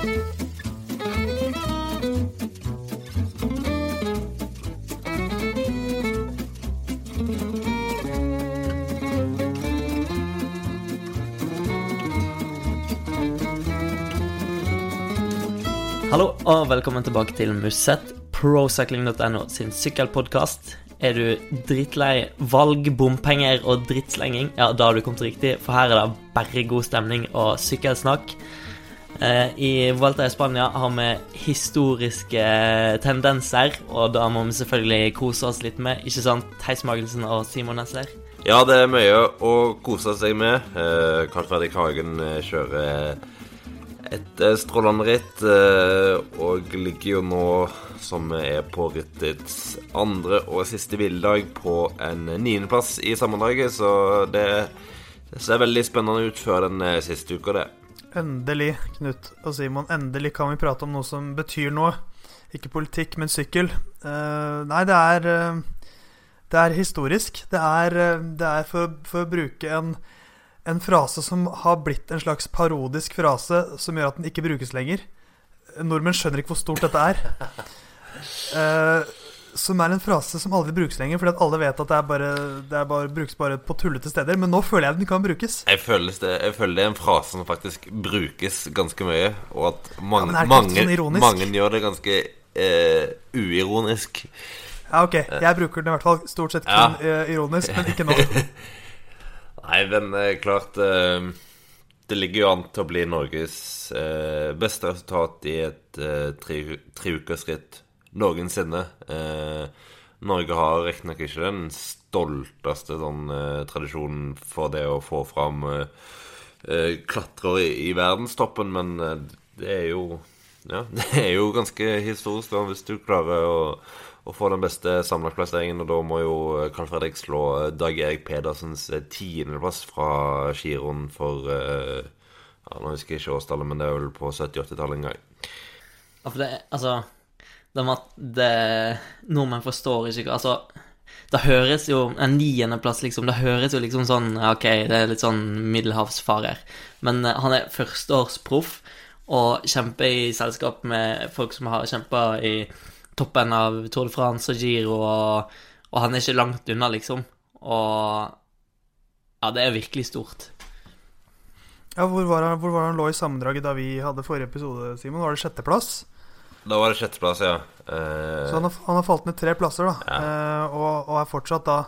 Hallo og velkommen tilbake til Musset, procycling.no sin sykkelpodkast. Er du drittlei valg, bompenger og drittslenging, ja, da har du kommet riktig, for her er det bare god stemning og sykkelsnakk. Eh, I Vuelta i Spania har vi historiske tendenser, og da må vi selvfølgelig kose oss litt med, ikke sant, Theis Magelsen og Simon Nesler? Ja, det er mye å kose seg med. Eh, Karl Fredrik Hagen eh, kjører et eh, strålende ritt, eh, og ligger jo nå, som er på rittets andre og siste hviledag, på en niendeplass i sammendraget. Så det, ser veldig spennende ut før den eh, siste uka, det. Endelig, Knut og Simon, endelig kan vi prate om noe som betyr noe. Ikke politikk, men sykkel. Uh, nei, det er uh, Det er historisk. Det er, uh, det er for, for å bruke en en frase som har blitt en slags parodisk frase som gjør at den ikke brukes lenger. Nordmenn skjønner ikke hvor stort dette er. Som er en frase som aldri brukes lenger, fordi at alle vet at det, er bare, det er bare, brukes bare på tullete steder. Men nå føler jeg den kan brukes. Jeg føler, det, jeg føler det er en frase som faktisk brukes ganske mye, og at mange, Ja, mange, sånn mange gjør det ganske eh, uironisk. Ja, ok. Jeg bruker den i hvert fall stort sett kun eh, ironisk, men ikke nå. Nei, men eh, klart eh, Det ligger jo an til å bli Norges beste resultat i et tre, tre, treukersritt noensinne. Eh, Norge har riktignok ikke den stolteste sånn, eh, tradisjonen for det å få fram eh, eh, klatrere i, i verdenstoppen, men eh, det er jo ja, det er jo ganske historisk da, hvis du klarer å, å få den beste sammenlagtplasseringen. Og da må jo Carl Fredrik slå eh, Dag Erik Pedersens eh, tiendeplass fra giroen for eh, ja, Nå husker jeg ikke årstallet, men det er vel på 70-80-tallet en gang. Ja, for det Altså, det med at det Nordmenn forstår ikke Altså, det høres jo En niendeplass, liksom, det høres jo liksom sånn Ok, det er litt sånn middelhavsfarer. Men eh, han er førsteårsproff og kjemper i selskap med folk som har kjempa i toppen av Tour de France og Giro, og, og han er ikke langt unna, liksom. Og Ja, det er virkelig stort. Ja, hvor var han, hvor var han lå i sammendraget da vi hadde forrige episode, Simon? Var det sjetteplass? Da var det sjetteplass, ja. Uh... Så han har, han har falt ned tre plasser, da. Eh, og, og er fortsatt da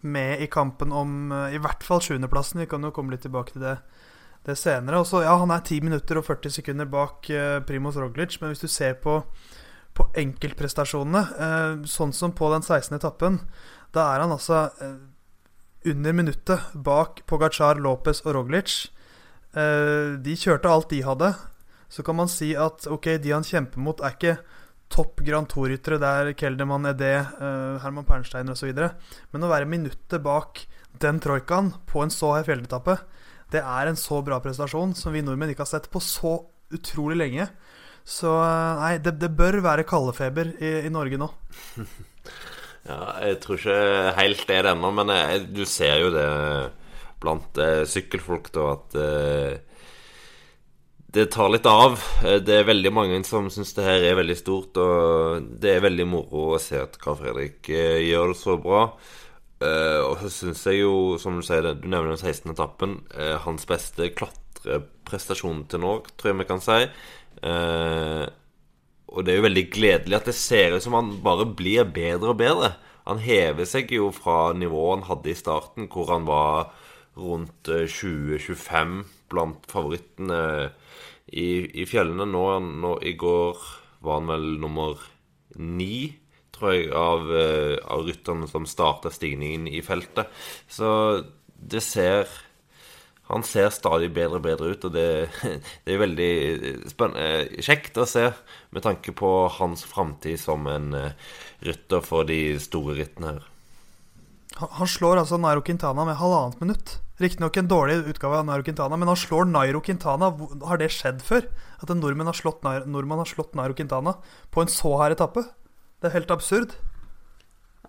med i kampen om uh, i hvert fall sjuendeplassen. Vi kan jo komme litt tilbake til det, det senere. Og så, ja, han er 10 minutter og 40 sekunder bak Primoz Roglic, men hvis du ser på, på enkeltprestasjonene, sånn som på den 16. etappen, da er han altså under minuttet bak Pogacar, Lopez og Roglic. De kjørte alt de hadde. Så kan man si at ok, de han kjemper mot, er ikke topp Grand Tour-ryttere. Det er Kelderman, Edé, uh, Herman Pernsteiner osv. Men å være minuttet bak den troikaen på en så hard fjelletappe, det er en så bra prestasjon som vi nordmenn ikke har sett på så utrolig lenge. Så eh, nei, det, det bør være kaldefeber i, i Norge nå. Ja, jeg tror ikke helt det er det ennå, men jeg, du ser jo det blant eh, sykkelfolk, da, at eh, det tar litt av. Eh, Det er veldig mange som syns det her er veldig stort, og det er veldig moro å se at Carl Fredrik eh, gjør det så bra. Eh, og så syns jeg jo, som du sier, du nevner den 16. etappen, hans beste klatreprestasjon til nå, tror jeg vi kan si. Og det er jo veldig gledelig at det ser ut som han bare blir bedre og bedre. Han hever seg jo fra nivået han hadde i starten, hvor han var rundt eh, 20-25 blant favorittene i, i fjellene. Nå, nå I går var han vel nummer ni, tror jeg, av, eh, av rytterne som starta stigningen i feltet. Så det ser han ser stadig bedre og bedre ut, og det, det er veldig kjekt å se med tanke på hans framtid som en eh, rytter for de store rittene her. Han, slår altså Nairo Quintana med halvannet minutt. Riktignok en dårlig utgave av Nairo Quintana, men han slår Nairo Quintana. Har det skjedd før? At en nordmann har slått nordmann Nairo Quintana på en så hard etappe? Det er helt absurd.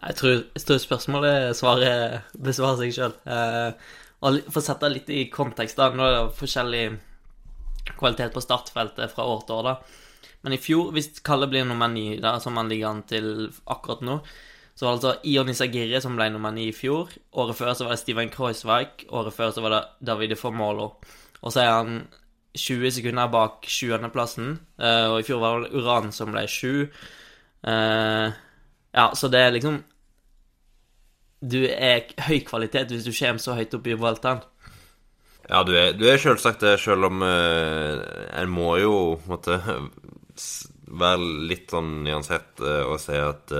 Jeg tror, jeg tror spørsmålet svaret besvarer seg sjøl. Eh, for å sette litt i kontekst, da. Nå er det forskjellig kvalitet på startfeltet fra år til år, da. Men i fjor, hvis Kalle blir nummer ni, som han ligger an til akkurat nå, så var det altså Ion Isagirre som ble nummer ni i fjor. Året før så var det Steven Kreuzweig. Året før så var det Davide Formolo. Og så er han 20 sekunder bak sjuendeplassen. Uh, og i fjor var det Uran som ble 7. Uh, ja, så det er liksom Du er høy kvalitet hvis du kommer så høyt opp i Vueltaen. Ja, du er, er selvsagt det, selv om uh, en må jo måtte være litt sånn nyansert og si at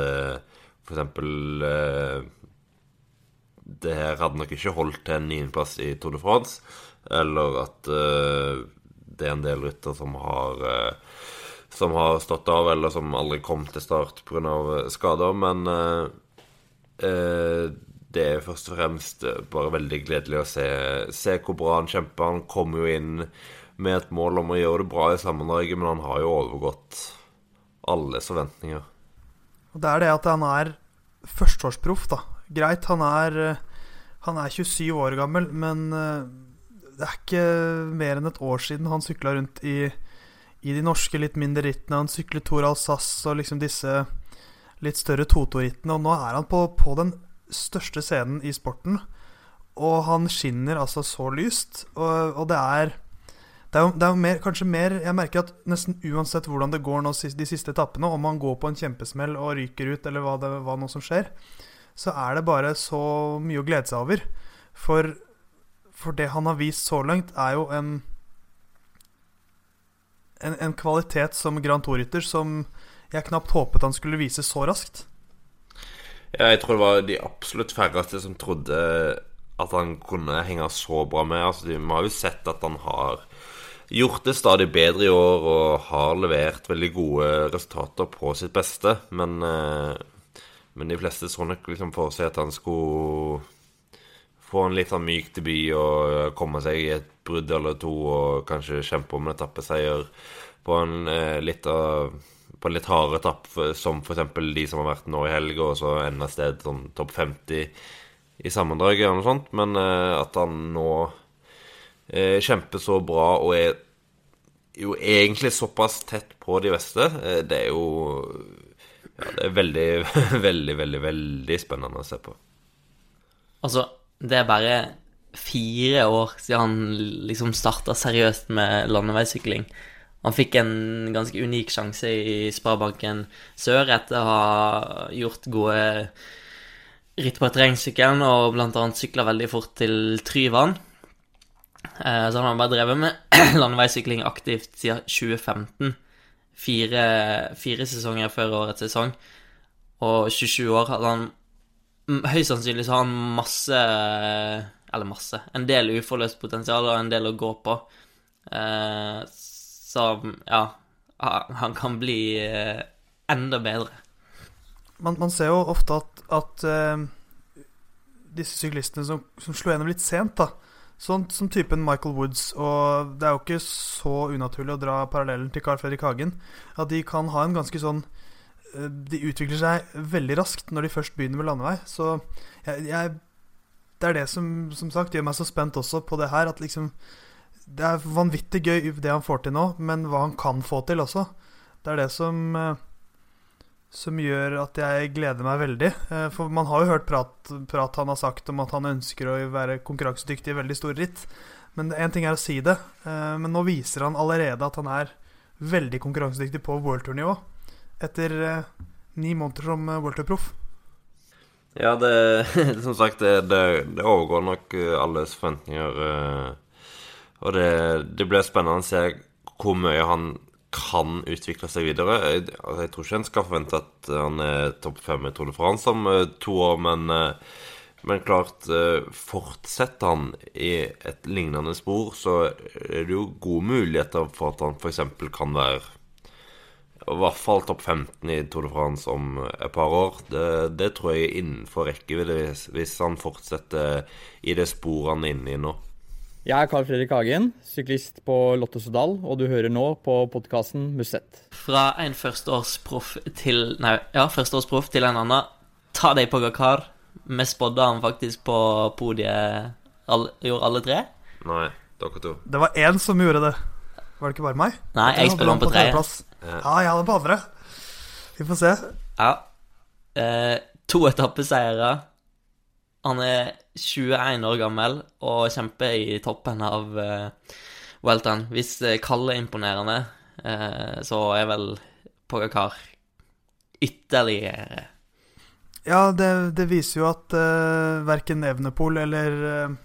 for eksempel uh, Det her hadde nok ikke holdt til en niendeplass i Tour de France, eller at det er en del rytter som har som har stått av, eller som aldri kom til start pga. skader. Men det er først og fremst bare veldig gledelig å se, se hvor bra han kjemper. Han kommer jo inn med et mål om å gjøre det bra i sammendraget, men han har jo overgått alles forventninger. Og Det er det at han er førsteårsproff, da. Greit, han er, han er 27 år gammel, men eh, det er ikke mer enn et år siden han sykla rundt i, i, de norske litt mindre rittene. Han syklet Tour Alsace og liksom disse litt større Toto-rittene, og nå er han på, på den største scenen i sporten. Og han skinner altså så lyst, og, og det er det er jo, det er jo mer, kanskje mer Jeg merker at nesten uansett hvordan det går nå de siste etappene, om man går på en kjempesmell og ryker ut, eller hva, det, hva nå som skjer, så er det bare så mye å glede seg over. For, for det han har vist så langt, er jo en en, en kvalitet som Grand Tour-rytter som jeg knapt håpet han skulle vise så raskt. Ja, jeg tror det var de absolutt færreste som trodde at han kunne henge så bra med. Altså, Vi har jo sett at han har gjort det stadig bedre i år og har levert veldig gode resultater på sitt beste. Men, eh, men de fleste så nok liksom for seg at han skulle få en litt sånn myk debut og komme seg i et brudd eller to og kanskje kjempe om en etappeseier på en eh, litt av på en litt hardere etapp, som f.eks. de som har vært nå i helga, og så enda sted sånn topp 50 i sammendraget eller noe sånt. Men eh, at han nå kjemper så bra og er jo egentlig såpass tett på de beste, eh, det er jo ja, Det er veldig, veldig, veldig, veldig spennende å se på. Altså, det er bare fire år siden han liksom starta seriøst med landeveissykling. Han fikk en ganske unik sjanse i Sparebanken Sør etter å ha gjort gode ritt på terrengsykkelen og bl.a. sykla veldig fort til Tryvann. Eh, så han har bare drevet med landeveissykling aktivt siden 2015. Fire, fire, sesonger før årets sesong. Og 27 år hadde han Høyst sannsynlig så har han masse Eller masse. En del uforløst potensial og en del å gå på. Eh, så ja Han kan bli eh, enda bedre. Man, man ser jo ofte at, at disse syklistene som, som slo gjennom litt sent, da Sånn som typen Michael Woods, og det er jo ikke så unaturlig å dra parallellen til Carl Fredrik Hagen, at de kan ha en ganske sånn eh, De utvikler seg veldig raskt når de først begynner med landevei. Så jeg, jeg Det er det som som sagt gjør meg så spent også på det her, at liksom Det er vanvittig gøy det han får til nå, men hva han kan få til også. Det er det som eh, som gjør at jeg gleder meg veldig. Eh, for man har jo hørt prat, prat, han har sagt om at han ønsker å være konkurransedyktig i veldig stor ritt. Men én ting er å si det, eh, men nå viser han allerede at han er veldig konkurransedyktig på worldtour-nivå. Etter eh, ni måneder som worldtour-proff. Ja, det Som sagt, det, det overgår nok alles forventninger. Og det, det blir spennende å se hvor mye han kan utvikle seg videre. Jeg, altså, jeg tror ikke en skal forvente at han er topp fem i Tour de France om uh, to år, men, uh, men klart uh, Fortsetter han i et lignende spor, så er det jo gode muligheter for at han f.eks. kan være i hvert fall topp 15 i Tour de France om et par år. Det, det tror jeg er innenfor rekkevidde hvis, hvis han fortsetter i det sporet han er inne i nå. Jeg er Carl Fredrik Hagen, syklist på Lottesodal, og du hører nå på podkasten Musett. Fra en førsteårsproff til Nei, ja, førsteårsproff til en annen. Ta deg på Gakar. Vi spådde han faktisk på podiet. Alle, gjorde alle tre? Nei, dere to. Det var én som gjorde det. Var det ikke bare meg? Nei, jeg spiller han på tredje. Ja. Ja, jeg hadde på andre. Vi får se. Ja. Eh, to etappeseiere. Han er 21 år gammel og kjemper i toppen av uh, Welton. Hvis eh, Kalle er imponerende, uh, så er vel Pogacar ytterligere Ja, det, det viser jo at uh, verken Evnepol eller uh,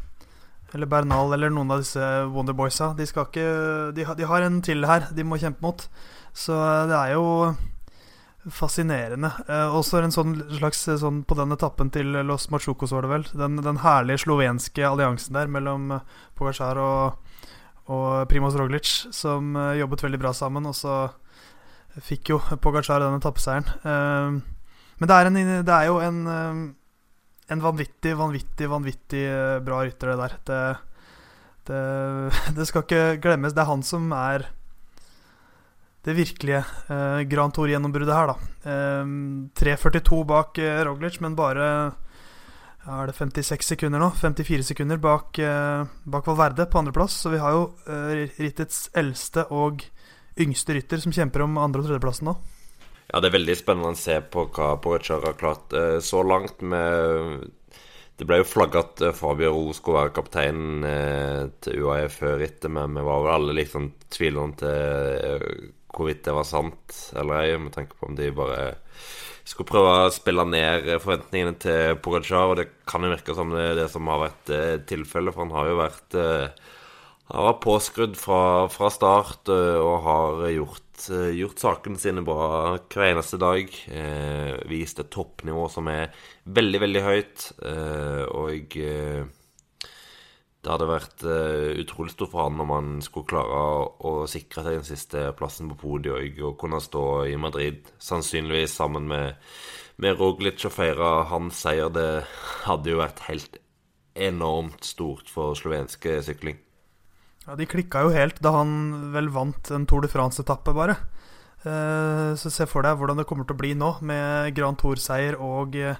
eller Bernal eller noen av disse Wonderboysa De de, de har en til her de må kjempe mot. Så det er jo fascinerende. Eh, også en sånn slags uh, sånn på den etappen til Los Machucos, var det vel. Den, den herlige slovenske alliansen der mellom uh, Pogacar og, og Primoz Roglic, som eh, jobbet veldig bra sammen. Og så fikk jo Pogacar den etappeseieren. Eh, men det er, en, det er jo en, eh, en vanvittig, vanvittig, vanvittig eh, bra rytter, det der. Det, det, det skal ikke glemmes. Det er han som er det virkelige eh, Grand Tour-gjennombruddet her, da. Eh, 3.42 bak eh, Roglic, men bare ja, er det 56 sekunder nå? 54 sekunder bak, eh, bak Valverde på andreplass. Så vi har jo eh, rittets eldste og yngste rytter som kjemper om andre- og tredjeplassen nå. Ja, det er veldig spennende å se på hva Pogacar har klart eh, så langt med Det ble jo flagga at eh, Fabio Ro skulle være kaptein eh, til UAE før rittet, men vi var vel alle litt sånn tvilende til hvorvidt det var sant eller ei, med tanke på om de bare skulle prøve å spille ned forventningene til Pogacar, og det kan jo virke som det det som har vært eh, tilfellet, for han har jo vært eh, han var påskrudd fra, fra start eh, og har gjort, gjort sakene sine bra hver eneste dag. Eh, vist et toppnivå som er veldig, veldig høyt. Og eh, det hadde vært uh, utrolig stort for han om han skulle klare å, å sikre seg den siste plassen på podiet og, og kunne stå i Madrid, sannsynligvis sammen med, med Roglic og feire hans seier. Det hadde jo vært helt enormt stort for slovenske sykling. Ja, De klikka jo helt da han vel vant en Tour de France-etappe, bare. Uh, så se for deg hvordan det kommer til å bli nå, med Grand Tour-seier og eh,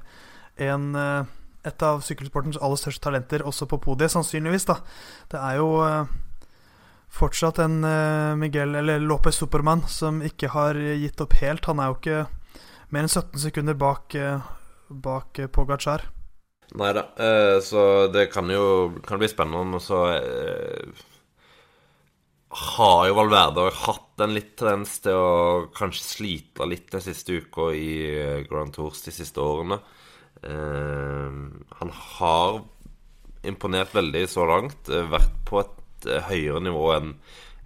en, eh, et av sykkelsportens aller største talenter også på podiet, sannsynligvis. da Det er jo eh, fortsatt en eh, Miguel, eller Lopez Supermann, som ikke har gitt opp helt. Han er jo ikke mer enn 17 sekunder bak, eh, bak Pogacar. Nei da, så det kan jo kan bli spennende. Og så har jo Valverde hatt en litt tendens til å kanskje slite litt den siste uka i Grand Tours de siste årene. Eh, han har imponert veldig så langt. eh, Vært på et eh, høyere nivå enn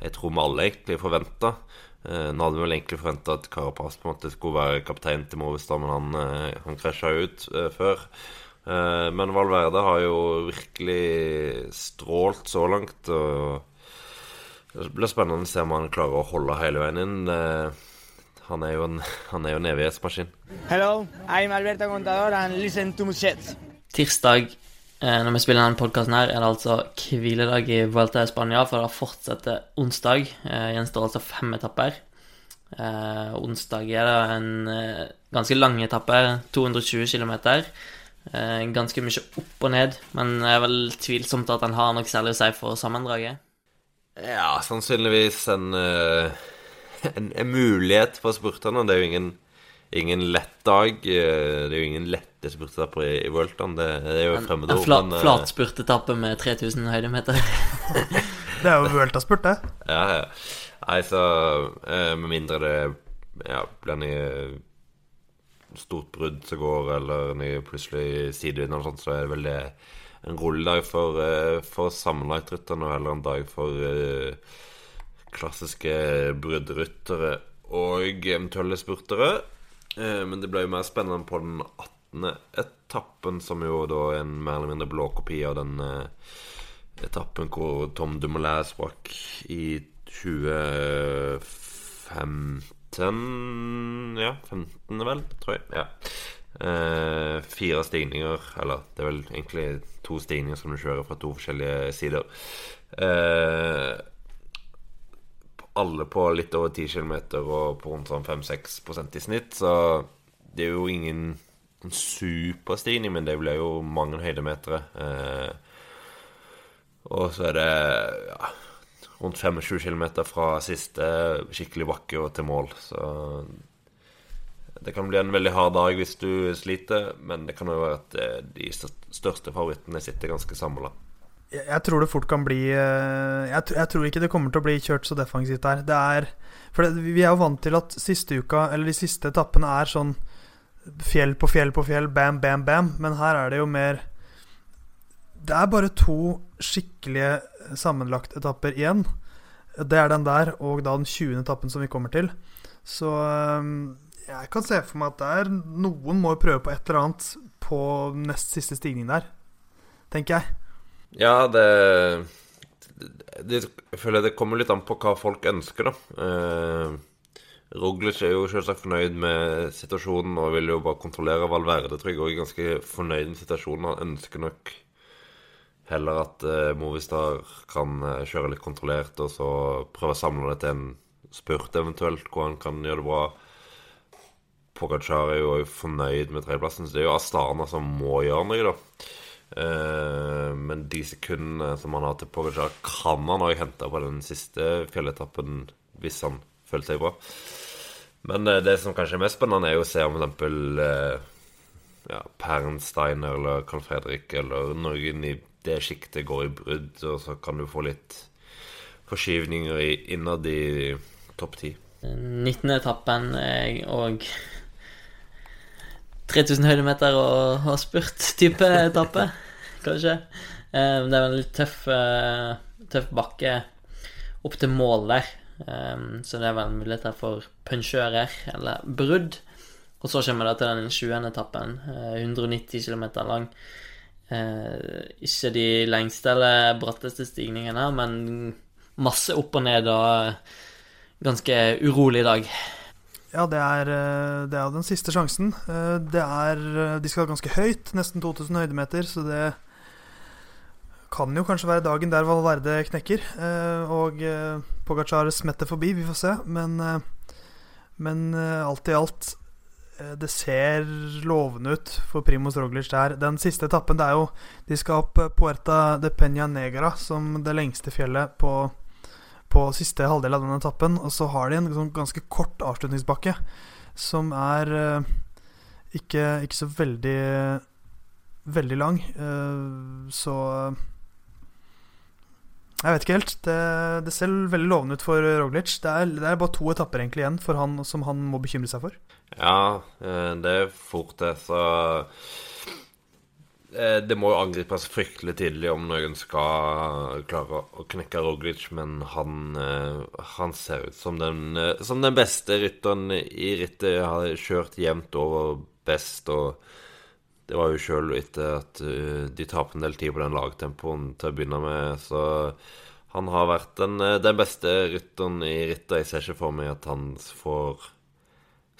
jeg tror vi alle egentlig forventa. Nå hadde vi vel egentlig forventa at Carapaz på en måte skulle være kaptein til Movistar, men han, han krasja ut før. Men Valverde har jo virkelig strålt så langt. Og det blir spennende å se om han klarer å holde hele veien inn. Han er jo en, han er jo en evighetsmaskin. Hello, I'm Alberto Contador and listen to Muschets. Tirsdag, eh, når vi spiller denne podkasten er det altså hviledag i Vuelta i Spania, for det fortsetter onsdag. Eh, gjenstår altså fem etapper. Eh, onsdag er det en eh, ganske lang etappe, 220 km. Eh, ganske mye opp og ned, men det er vel tvilsomt at han har noe særlig å si for sammendraget. Ja, sannsynligvis en, eh, en, en mulighet for spurterne. Det er jo ingen, ingen lett dag. eh, Det er jo ingen lette spurtetapper i, i Vueltaen. Det, det er jo En, fremmede en ord. fla, men, eh, flatspurtetappe med 3000 høydemeter. Det er jo Vuelta-spurt, det. Ja, ja. Nei, så eh, Med mindre det ja, blir noe stort brudd som går, eller noe plutselig sidevind eller sånt, så er det vel det en rolig dag for, uh, for sammenlagtrytterne, og heller en dag for eh, klassiske bruddryttere og eventuelle spurtere. Eh, men det ble jo mer spennende på den 18. etappen, som jo da er en mer eller mindre blå kopi av den eh, etappen hvor Tom Dumoulin sprakk i 2015 Ja, 15. vel, tror jeg. Ja. Eh, fire stigninger, eller det er vel egentlig to stigninger som du kjører fra to forskjellige sider. Eh, alle på litt over 10 km og på rundt sånn 5-6% i snitt, så det er jo ingen superstigning, men det blir jo mange høydemetere. Eh, og så er det ja, rundt 25 km fra siste skikkelig bakke og til mål. Så det kan bli en veldig hard dag hvis du sliter, men det kan jo være at eh, de største favorittene sitter ganske samla. Jeg, tror det fort kan bli eh, jeg, jeg, tror ikke det kommer til å bli kjørt så defensivt der. Det er For det, vi er jo vant til at siste uka, eller de siste etappene, er sånn fjell på fjell på fjell, bam, bam, bam. Men her er det jo mer Det er bare to skikkelige sammenlagtetapper igjen. Det er den der, og da den 20. etappen som vi kommer til. Så eh, jeg kan se for meg at det er noen må prøve på et eller annet på nest siste stigning der, tenker jeg. Ja, det, det Jeg føler det kommer litt an på hva folk ønsker, da. Eh, Roglic er jo selvsagt fornøyd med situasjonen og vil jo bare kontrollere Valverde. Tror jeg òg er ganske fornøyd med situasjonen. Han ønsker nok heller at eh, Movistar kan eh, kjøre litt kontrollert, og så prøve å samle det til en spurt eventuelt, hvor han kan gjøre det bra. Pogacar er jo fornøyd med tredjeplassen, så det er jo Astana som må gjøre noe, da. Eh, men de sekundene som han har til Pogacar, kan han òg hente på den siste fjelletappen hvis han føler seg bra. Men eh, det som kanskje er mest spennende, er jo å se om f.eks. Eh, ja, Pernsteiner eller Carl Fredrik eller noen i det sjiktet går i brudd, og så kan du få litt forskyvninger innad i topp ti. 19. etappen og 3000 høydemeter og, og spurt-type etappe, kanskje. Um, det er en litt tøff, uh, tøff bakke opp til mål der. Um, så det er vel muligheter for punsjører eller brudd. Og så kommer det til den 20. etappen, uh, 190 km lang. Uh, ikke de lengste eller bratteste stigningene, men masse opp og ned og ganske urolig dag. Ja, det er, eh, det er den siste sjansen. Eh, det er eh, De skal ganske høyt, nesten 2000 høydemeter, så det kan jo kanskje være dagen der Valverde knekker. Og Pogacar smetter forbi, vi får se. Men, men alt i alt det ser lovende ut for Primoz Roglic der. Den siste etappen, det er jo De skal opp Puerta de Peña Negra, som det lengste fjellet på på siste halvdel av den etappen. Og så har de en sånn ganske kort avslutningsbakke som er uh, ikke, ikke, så veldig veldig lang. Uh, så jeg vet ikke helt. Det, det, ser veldig lovende ut for Roglic. Det er, det er, bare to etapper egentlig igjen han som han må bekymre seg for. Ja, eh, det er fort det. Så Eh, det må jo angripes fryktelig tidlig om noen skal klare å knekke Roglic, men han, eh, han ser ut som den, eh, som den beste rytteren i rittet. Har kjørt jevnt over best, og det var jo sjøl etter at de tapte en del tid på den lagtempoen til å begynne med, så han har vært den, den beste rytteren i rittet. Jeg ser ikke for meg at han får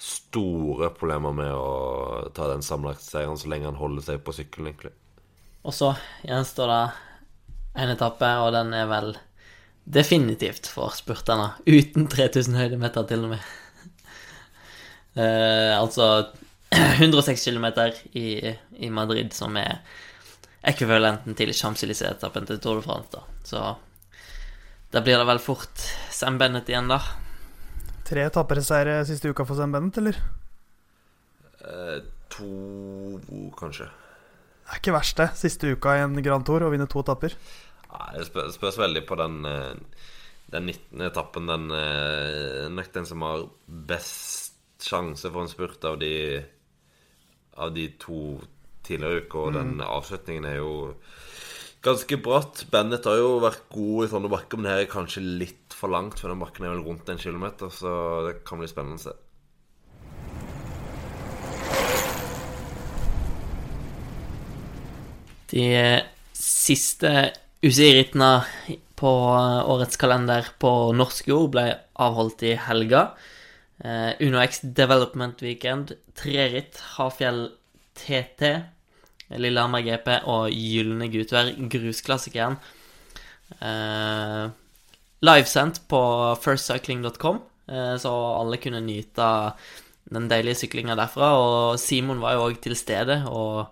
store problemer med å ta den sammenlagtseieren så lenge han holder seg på sykkelen, egentlig. Og så gjenstår det en etappe, og den er vel definitivt for spurterne. Uten 3000 høydemeter, til og med. eh, altså 106 km i, i, Madrid, som er ekvivalenten til Champs-Élysées-etappen til Tour de France. Da. Så da blir det vel fort Sam Bennett igjen, da. Tre tappereseiere siste uka for Sam Bennett, eller? Eh, to, kanskje. Det er ikke verst, det. Siste uka i en Grand Tour å vinne to etapper. Nei, det spørs, spørs, veldig på den, eh, den 19. etappen. Den eh, nok den som har best sjanse for en spurt av de, av de to tidligere uker. Og mm. den avslutningen er jo ganske bratt. Bennett har jo vært god i sånne bakker, men her er kanskje litt for langt, for den bakken er vel rundt en kilometer, så det kan bli spennende å se. De siste UCI-rittene på årets kalender på norsk jord ble avholdt i helga. Uh, Uno X Development Weekend, tre ritt, Hafjell TT, Lillehammer GP og Gylne Gutvær, grusklassikeren. Uh, livesendt på firstcycling.com, uh, så alle kunne nyte den deilige syklinga derfra. Og Simon var jo òg til stede og,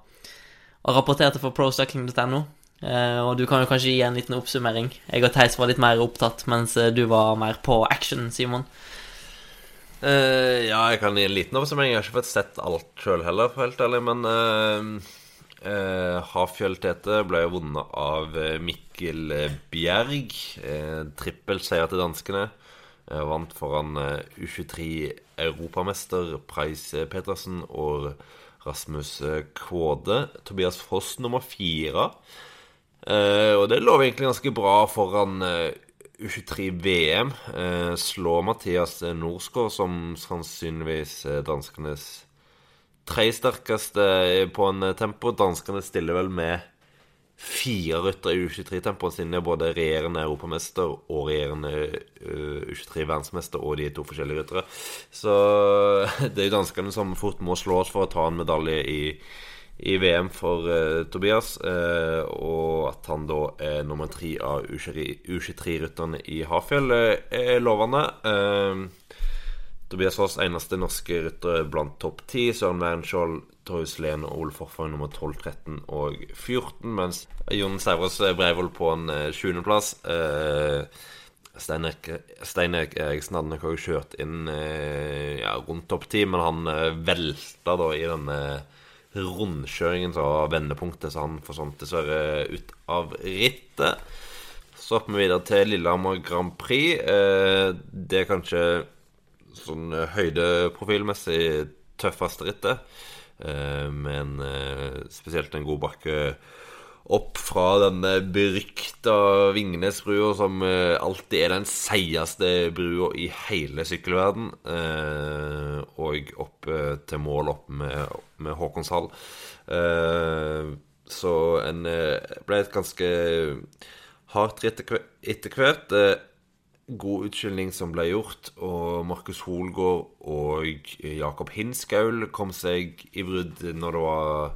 og rapporterte for procycling.no. Eh, og du kan jo kanskje gi en liten oppsummering. Jeg og Theis var litt mer opptatt, mens eh, du var mer på action, Simon. Uh, ja, jeg kan gi en liten oppsummering. Jeg har ikke fått sett alt sjøl heller, helt ærlig. Men uh, uh, Hafjell-Tete ble vunnet av eh, Mikkel Bjerg. Eh, Trippelseier til danskene. vant foran U23 europamester Preis Petersen og Rasmus Kvåde. Tobias Foss nummer fire. og det lå egentlig ganske bra foran U23-VM eh, slår Mathias Norsgaard, som sannsynligvis danskenes tre sterkeste på en tempo. Danskene stiller vel med fire ryttere i U23-tempoet, siden de er både regjerende europamester og regjerende uh, U23-verdensmester og de to forskjellige ryttere. Så det er jo danskene som fort må slås for å ta en medalje i i VM for uh, Tobias. Uh, og at han da er nummer tre av U23-rytterne i Hafjell, uh, er lovende. Tobias Foss eneste norske rytter blant topp ti. Søren Wernskjold, Torjus Lehn og Ole Forfang nummer 12, 13 og 14. Mens Jon Sævres Breivoll på en sjuendeplass. Stein Erik Eriksen hadde nok også kjørt inn ja, rundt topp ti, men han velta da i denne rundkjøringen som var vendepunktet, så han forsvant dessverre ut av rittet. Så hopper vi videre til Lillehammer Grand Prix. Eh, det er kanskje sånn høydeprofilmessig tøffeste rittet. Eh, men eh, spesielt en god bakke opp fra denne berykta Vingnesbrua, som eh, alltid er den seigeste brua i hele sykkelverden, eh, og opp eh, til mål opp med, med Håkonshall. så en ble et ganske hardt ritt etter hvert. God utskilling som ble gjort, og Markus Holgaard og Jakob Hinskaul kom seg i brudd når det var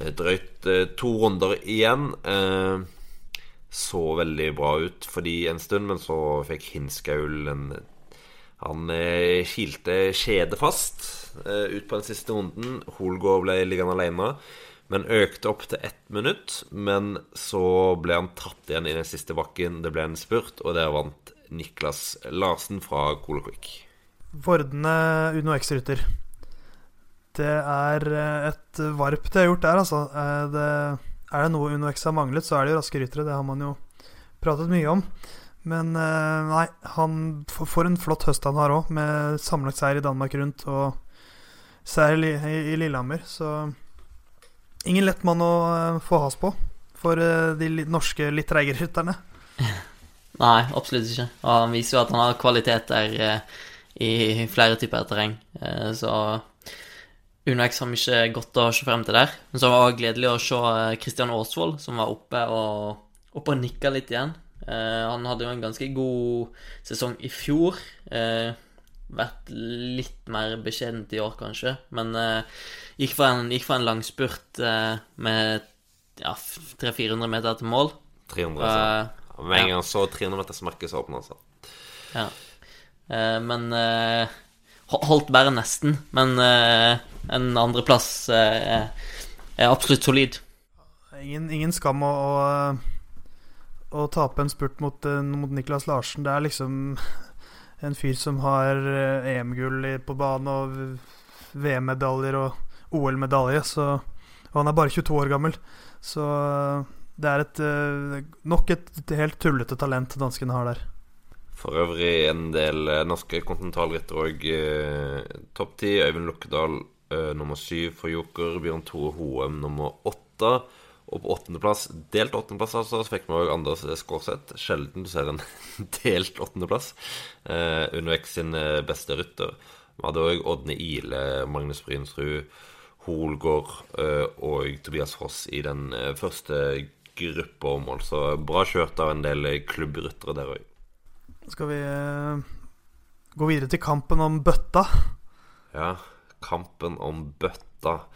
Eh, drøyt eh, to runder igjen. Eh, så veldig bra ut fordi en stund, men så fikk Hinskaul en Han kilte kjedet fast ut på den siste runden. Holgaard ble liggende alene, men økte opp til ett minutt. Men så ble han tatt igjen i den siste bakken. Det ble en spurt, og der vant Niklas Larsen fra Colquick. Vordene Uno X-rytter. Det er eh, et varp de har gjort der, altså. Eh, det, er det noe Uno X har manglet, så er det jo raske ryttere. Det har man jo pratet mye om. Men eh, nei, han får en flott høst han har òg, med sammenlagt seier i Danmark rundt og seier i, Lillehammer. Så ingen lett mann å få has på for de norske litt treige rytterne. Nei, absolutt ikke. Og han viser jo at han har kvaliteter i flere typer terreng. Så Unex har mye godt å se frem til der. Men så var det gledelig å se Kristian eh, Aasvold, som var oppe og, oppe og nikka litt igjen. Eh, han hadde jo en ganske god sesong i fjor. Eh, vært litt mer beskjedent i år, kanskje. Men eh, gikk, for en, gikk for en langspurt eh, med ja, 300-400 meter til mål. 300, altså. Med en gang så 300-metersmerket, så åpna han seg. Ja. Eh, men Holdt bare nesten, men eh, en andreplass eh, er absolutt solid. Ingen, ingen skam å, å, å, tape en spurt mot, mot Niklas Larsen. Det er liksom en fyr som har EM-gull på banen og VM-medaljer og OL-medalje, og han er bare 22 år gammel. Så det er et, nok et helt tullete talent danskene har der. For øvrig en del eh, norske kontinentalryttere òg. Eh, topp ti. Øyvind Lukkedal eh, nummer syv for Joker. Bjørn Tore Hoem nummer åtte. Og på åttendeplass, delt åttendeplass, altså, så fikk vi òg Anders Skårseth. Sjelden du ser en delt åttendeplass. Eh, Unox sin eh, beste rytter. Vi hadde òg Ådne Ile, Magnus Brynsrud, Holgård eh, og Tobias Foss i den eh, første og mål. Så bra kjørt av en del klubbryttere der òg. Skal vi uh, gå videre til kampen om bøtta? Ja, kampen om bøtta.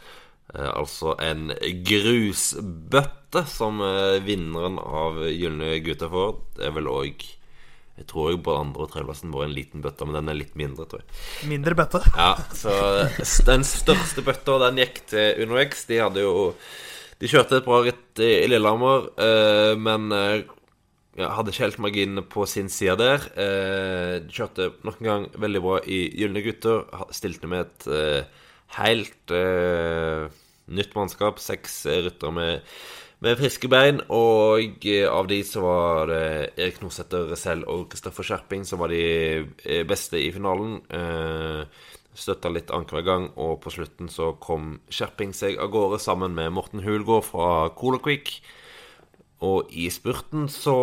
Uh, altså en grusbøtte som uh, vinneren av Gylne gutter får. Det er vel òg jeg tror òg på andre- og tredjeplassen var en liten bøtte, men den er litt mindre, tror jeg. Mindre bøtte? Ja, så den største bøtta, den gikk til UnoX. De hadde jo De kjørte et bra ritt i Lillehammer, eh, men eh, ja, hadde ikke helt marginene på sin side der. Eh, de kjørte nok en gang veldig bra i Gylne gutter. Stilte med et eh, helt eh, nytt mannskap. Seks ryttere med, med, friske bein. Og av de så var det Erik Norsæter selv og Kristoffer Skjerping som var de beste i finalen. Eh, støtta litt annenhver gang, og på slutten så kom Skjerping seg av gårde sammen med Morten Hulgaard fra Color Og i spurten så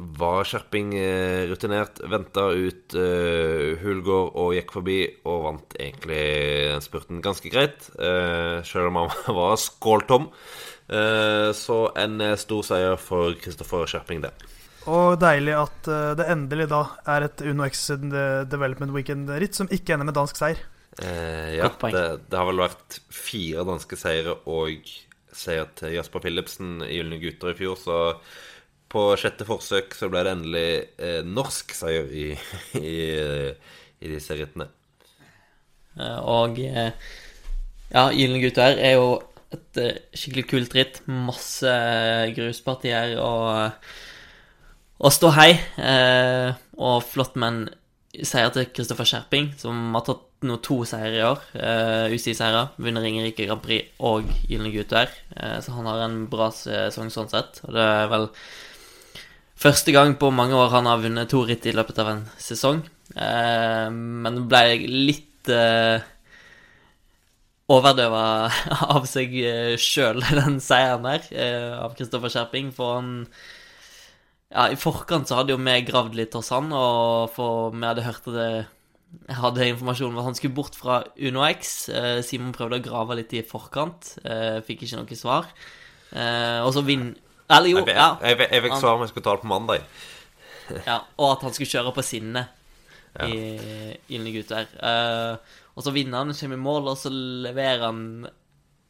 var Skjerping eh, rutinert, venta ut uh, Hulgaard og gikk forbi og vant egentlig spurten ganske greit, uh, selv om han var skåltom. Uh, så en stor seier for Kristoffer Skjerping, det. Og deilig at uh, det endelig da er et Uno X Development Weekend-ritt som ikke ender med dansk seier. Eh, ja, det, det, har vel vært fire danske seire og seier til Jasper Philipsen i Gylne gutter i fjor, så på sjette forsøk så ble det endelig eh, norsk seier i, i, i disse rittene. Eh, og eh, ja, Gylne gutter er jo et skikkelig kult ritt. Masse gruspartier og og stå hei. Eh, og en seier til Kristoffer Skjerping, som har tatt nå to seier i år. Eh, UCI-seire. Vunnet Ringerike Grand Prix og Gylne gutter. Eh, så han har en bra sesong sånn sett. Og det er vel første gang på mange år han har vunnet to ritt i løpet av en sesong. Eh, men ble litt eh, overdøva av seg eh, sjøl, den seieren der, eh, av Kristoffer Skjerping. For han ja, I forkant så hadde jo vi gravd litt hos han, og for vi hadde hørt det jeg hadde informasjon om at han skulle bort fra UnoX. Eh, Simon prøvde å grave litt i forkant, eh, fikk ikke noe svar. Eh, og så vinn... Eller jo, ja. Jeg, jeg, jeg fikk svar om jeg skulle ta det på mandag. ja, Og at han skulle kjøre på sinne ja. i Gylne gutter. og så vinner han, kommer i mål, og så leverer han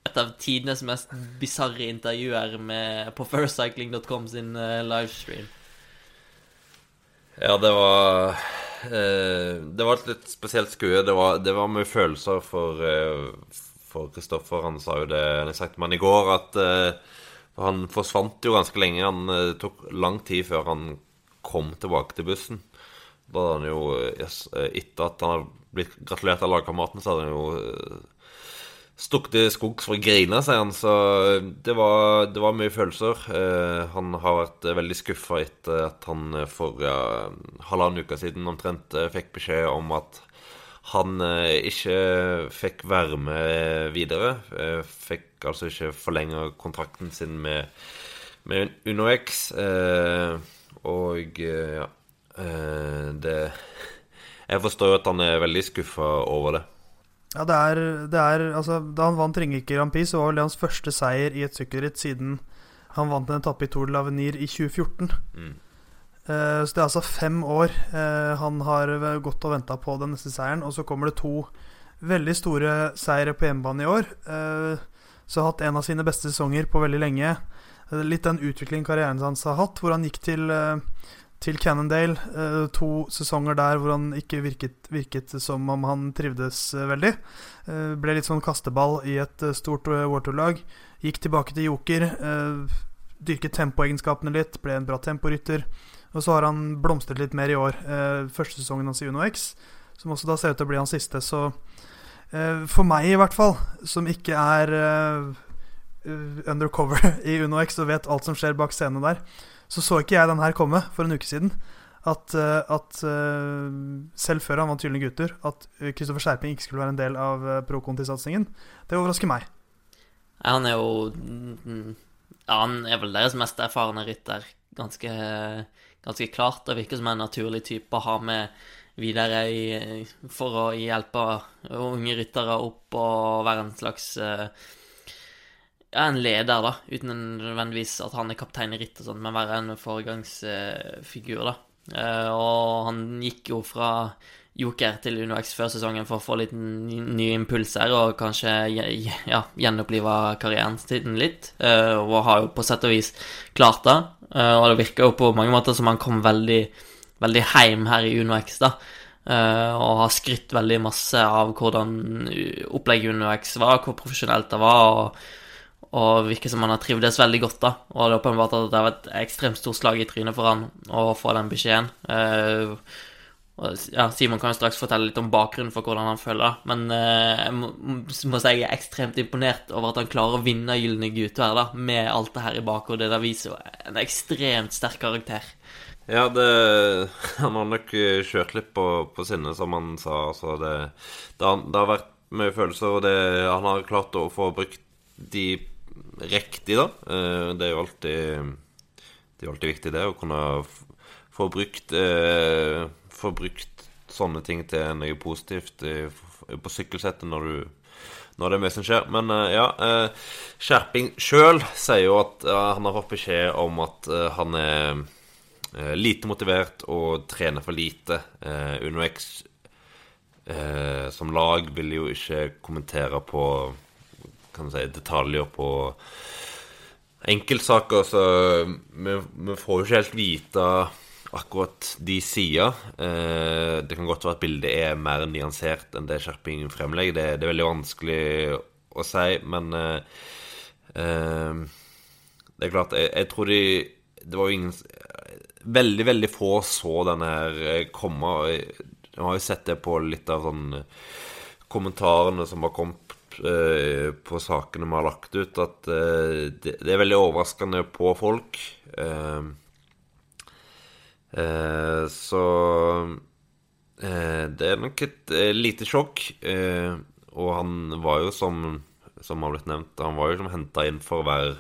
et av tidenes mest bisarre intervjuer med, på firstcycling.com sin uh, livestream. Ja, det var uh, Det var et litt spesielt skue. Det var, det var mye følelser for uh, For Kristoffer. Han sa jo det jeg snakket med i går, at han forsvant jo ganske lenge. Han tok lang tid før han kom tilbake til bussen. Da hadde han jo yes, Etter at han hadde blitt gratulert av lagkameraten, så hadde han jo stukket skogs for å grine, sier han. Så det var, det var mye følelser. Eh, han har vært veldig skuffa etter at han for uh, halvannen uke siden omtrent eh, fikk beskjed om at han eh, ikke fikk være med videre. Eh, fikk altså ikke forlenga kontrakten sin med, med UnoX. Eh, og eh, ja Det Jeg forstår jo at han er veldig skuffa over det. Ja, det er, det er altså, Da han vant Ringerike Grand Prix, så var vel det hans første seier i et sykkelritt siden han vant en etappe i Tour de l'Avenir i 2014. Mm. Uh, så det er altså fem år uh, han har gått og venta på den neste seieren. Og så kommer det to veldig store seire på hjemmebane i år. Uh, så har hatt en av sine beste sesonger på veldig lenge. litt den utviklingen karrieren hans har hatt, hvor han gikk til til Cannondale. Eh, to sesonger der hvor han ikke virket, virket som om han trivdes eh, veldig. Eh, ble litt sånn kasteball i et stort Wartour-lag. Gikk tilbake til Joker. Dyrket tempoegenskapene litt, ble en bra temporytter. Og så har han blomstret litt mer i år. Første sesongen hans i Uno X, som også da ser ut til å bli hans siste. Så for meg, i hvert fall, som ikke er undercover i Uno X og vet alt som skjer bak scenen der, så så ikke jeg den her komme for en uke siden. At, eh, at eh, selv før han vant Gylne gutter, at Kristoffer Skjerping ikke skulle være en del av eh, pro conti-satsingen, det overrasker meg. Han er jo Ja, han er vel deres mest erfarne rytter, ganske, ganske klart. Det virker som en naturlig type å ha med videre i, for å hjelpe unge ryttere opp og være en slags ja, en leder, da, uten nødvendigvis at han er kaptein i ritt og sånt, men være en foregangsfigur, da. Eh, og han gikk jo fra Joker til UnoX før sesongen for å få litt nye impulser og kanskje ja, gjenopplive karrieren sin litt. Eh, og har jo på sett og vis klart det. Eh, og det virker jo på mange måter som han kom veldig, veldig heim her i UnoX, da. og har skrytt veldig masse av hvordan opplegget UnoX var, hvor profesjonelt det var. og og virker som han har trivdes veldig godt, da. Og det er åpenbart at det har vært et ekstremt stort slag i trynet for han å få den beskjeden. Uh, ja, Simon kan jo straks fortelle litt om bakgrunnen for hvordan han føler det. Men uh, jeg må, må, si jeg er ekstremt imponert over at han klarer å vinne Gylne gutter da, med alt det her i bakhodet. Det viser jo en ekstremt sterk karakter. Ja, det, han har nok kjørt litt på, på sinnet, som han sa. Altså det, det, har, det, har, vært mye følelser, og det, han har klart å få brukt de riktig, da. Eh, det er jo alltid Det er alltid viktig, det, å kunne få brukt eh, Få brukt sånne ting til noe positivt på sykkelsettet når når det er mye som skjer. Men uh, ja, uh, Skjerping sjøl sier jo at han har fått beskjed om at han er lite motivert og trener for lite. UnoX som lag vil jo ikke kommentere på kan si, detaljer på enkeltsaker, så vi, vi, får jo ikke helt vite akkurat de sider. Eh, det kan godt være at bildet er mer nyansert enn det Skjerping fremlegger. Det, det, er veldig vanskelig å si, men eh, eh, Det er klart, jeg, jeg, tror de Det var jo ingen Veldig, veldig få så denne her eh, komme. Jeg har jo sett det på litt av sånn kommentarene som har kommet eh, på sakene vi har lagt ut, at eh, det, det, er veldig overraskende på folk. Eh, eh så det er nok et lite sjokk. og han var jo, som, som har blitt nevnt, han var jo som henta inn for å være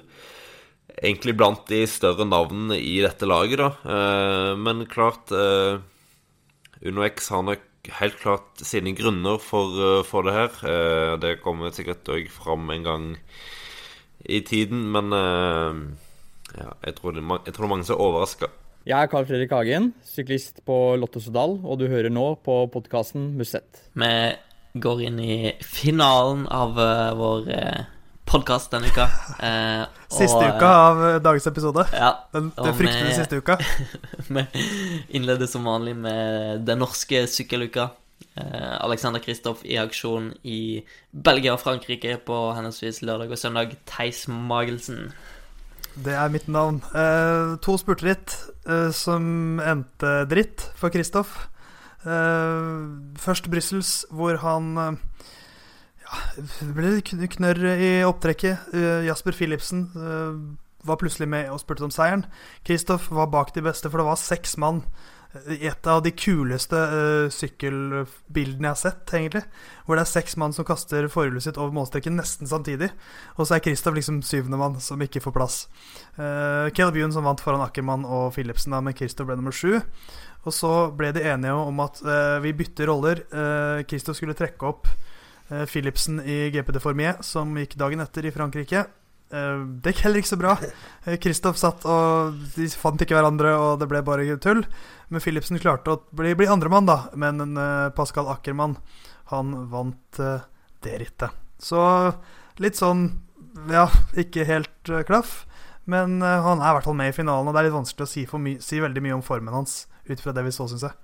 egentlig blant de større navnene i dette laget, da. men klart Uno X har nok helt klart sine grunner for, eh, for det her. Eh, det kommer sikkert òg fram en gang i tiden, men eh, ja, jeg, tror det, jeg tror det er mange som er overraska. Jeg er Carl Fredrik Hagen, syklist på Lotto Sodal, og du hører nå på podkasten Musett. Vi går inn i finalen av uh, vår uh, podkast denne uka. Uh, siste uka av dagens episode. Ja, den, den fryktelig siste uka. vi innleder som vanlig med den norske sykkeluka. Eh, Alexander Kristoff i aksjon i Belgia og Frankrike på henholdsvis lørdag og søndag. Theis Magelsen. Det er mitt navn. Eh, to spurteritt eh, som endte dritt for Kristoff. Eh, først Brussels, hvor han eh, Det ble knørr i opptrekket. Eh, Jasper Philipsen var plutselig med og spurte om seieren. Kristoff var bak de beste, for det var seks mann. Et av de kuleste uh, sykkelbildene jeg har sett, egentlig. Hvor det er seks mann som kaster forhjulet sitt over målstreken nesten samtidig. Og så er Kristoff liksom syvende mann, som ikke får plass. Uh, Caleb Ewan som vant foran Ackermann og Philipsen, da, men Kristoff ble nummer sju. Og så ble de enige om at uh, vi bytter roller. Kristoff skulle trekke opp Philipsen i GP de Formier, som gikk dagen etter i Frankrike. Uh, det gikk heller ikke så bra. Kristoff uh, satt og De fant ikke hverandre, og det ble bare tull. Men Philipsen klarte å bli, bli andremann, da. Men Pascal Ackermann, han vant det rittet. Så litt sånn Ja, ikke helt klaff. Men han er i hvert fall med i finalen, og det er litt vanskelig å si, si veldig mye om formen hans ut fra det vi så, syns jeg.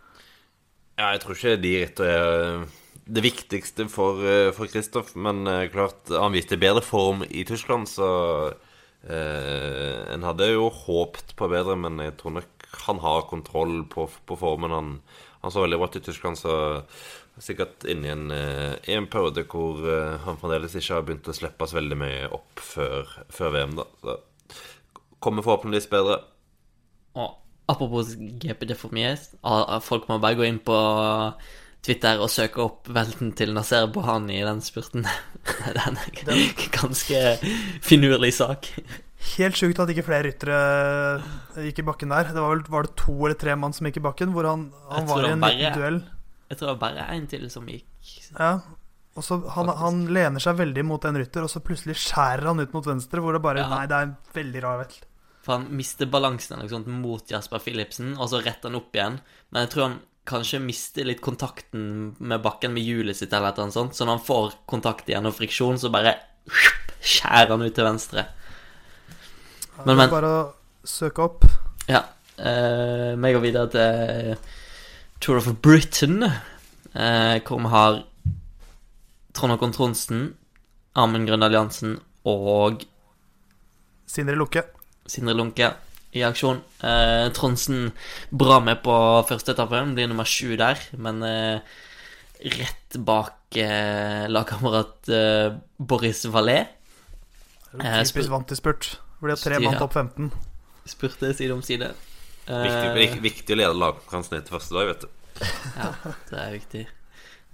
Ja, jeg tror ikke de rittene er det viktigste for, eh, for Kristoff. Men uh, klart, han viste bedre form i Tyskland, så uh, En hadde jo håpt på bedre, men jeg tror nok han har kontroll på, på formen. Han, han, så veldig bra ut i Tyskland, så sikkert inni en, i en periode hvor han fremdeles ikke har begynt å slippes veldig mye opp før, før VM, da. Så kommer forhåpentligvis bedre. Og apropos GP for Formies, folk må bare gå inn på Twitter og søke opp velten til Nasser Bohani i den spurten. det er en ganske finurlig sak. Helt sjukt at ikke flere ryttere gikk i bakken der. Det var vel var det to eller tre mann som gikk i bakken, hvor han, han var i en bare, liten duell. Jeg tror det var bare én til som gikk. Ja. Og så han, han, lener seg veldig mot en rytter, og så plutselig skjærer han ut mot venstre, hvor det bare ja. Nei, det er en veldig rar velt. For han mister balansen eller noe sånt mot Jasper Philipsen, og så retter han opp igjen. Men jeg tror han kanskje mister litt kontakten med bakken med hjulet sitt, eller noe sånt. Så når han får kontakt igjen og friksjon, så bare skjærer han ut til venstre. Men, men Bare å søke opp. Ja. Uh, vi går videre til Tour of Britain, uh, hvor vi har Trond Håkon Tronsen, Amund Grønn Alliansen og Sindre Lunke. Sindre Lunke i aksjon. Eh, Tronsen bra med på første etappe, blir nummer sju der, men eh, rett bak eh, lagkamerat eh, Boris Valais. Eh, Typisk vant i spurt. Blir det tre mann topp 15. Spurte side om side. Eh, Viktig, viktig å lede lagkonkurransen til første dag, vet du. Ja, det er viktig.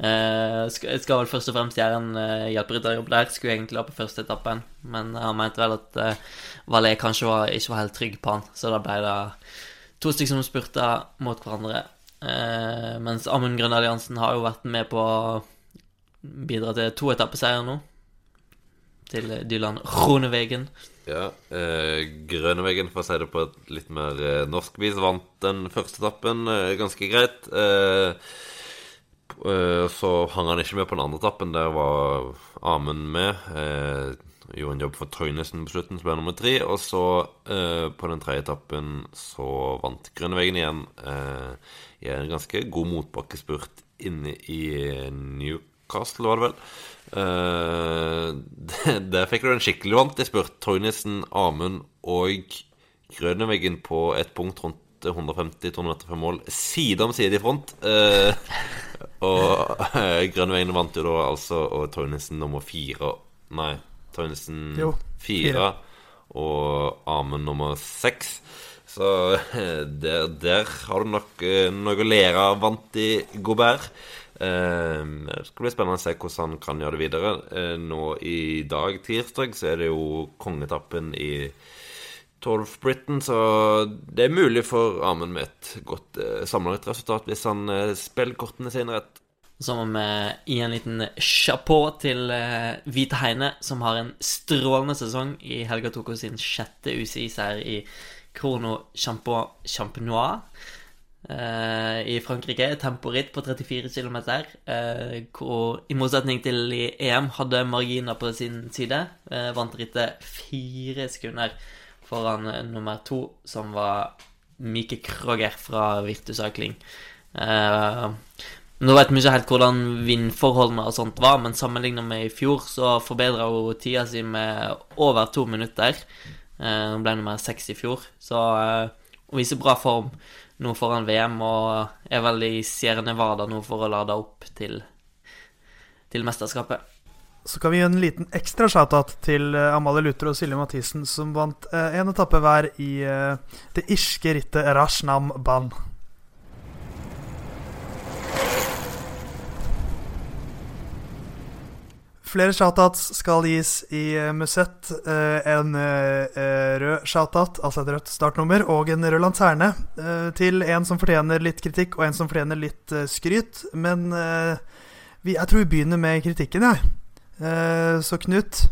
Eh, skal, vel først og fremst gjøre en uh, hjelperytterjobb der. Skulle egentlig ha på første etappen, men han mente vel at uh, Valais kanskje var, ikke var helt trygg på han, så da ble det to stykker som spurte mot hverandre. Eh, mens Amund Grønn Alliansen har jo vært med på å bidra til to etappeseier nå. Til Dylan Ronevegen. Ja, eh, Grønneveggen, for å si det på et litt mer eh, norsk vis, vant den første etappen eh, ganske greit. Eh, eh, så hang han ikke med på den andre etappen. Der var Amund med. Eh, gjorde en jobb for Tøynesen på slutten, som ble nummer tre. Og så, eh, på den tredje etappen, så vant Grønneveggen igjen eh, i en ganske god motbakkespurt inne i Newcastle, var det vel. Eh, der- der fikk du en skikkelig vant i spurt. Tøynesen, Amund og Grønneveggen på et punkt rundt 150-200 meter fra mål, side om side i front. Eh, og eh, Grønneveggen vant jo da altså, og Toynesen nummer fire Nei, Toynesen Jo, fire og Amund nummer seks. Så der, der har du nok eh, noe å lære av vant i Gobert. Eh, det skal bli spennende å se hvordan han kan gjøre det videre. Eh, nå i dag, tirsdag, så er det jo kongetappen i Torf Britain, så det er mulig for Amund med et godt eh, samlet resultat hvis han eh, spiller kortene sine rett. Så må vi gi en liten chapeau til eh, Hvite Heine, som har en strålende sesong. I helga tok hun sin sjette UCI-seier i Krono Champo- Champenois eh, i Frankrike. Temporitt på 34 km, eh, hvor i motsetning til i EM hadde marginer på sin side. Eh, vant rittet fire sekunder foran eh, nummer to, som var Mike Kroger fra Virtus Cycling. Eh, nå vet vi ikke helt hvordan vindforholdene og sånt var, men sammenlignet med i fjor, så forbedra hun tida si med over to minutter. Eh, Hun ble nummer seks i fjor, så uh, hun viser bra form nå foran VM og er vel i Sierra Nevada nå for å lade opp til, til mesterskapet. Så kan vi gi en liten ekstra shout-out til eh, Amalie Luther og Silje Mathisen, som vant eh, en etappe hver i eh, det irske rittet Rashnam Ban. Flere shoutouts skal gis i eh, Musett. Eh, en rød shoutout, altså et rødt startnummer, og en rød lanterne. til en som fortjener litt kritikk, og en som fortjener litt skryt. Men jeg tror vi begynner med kritikken, jeg. Eh, så Knut,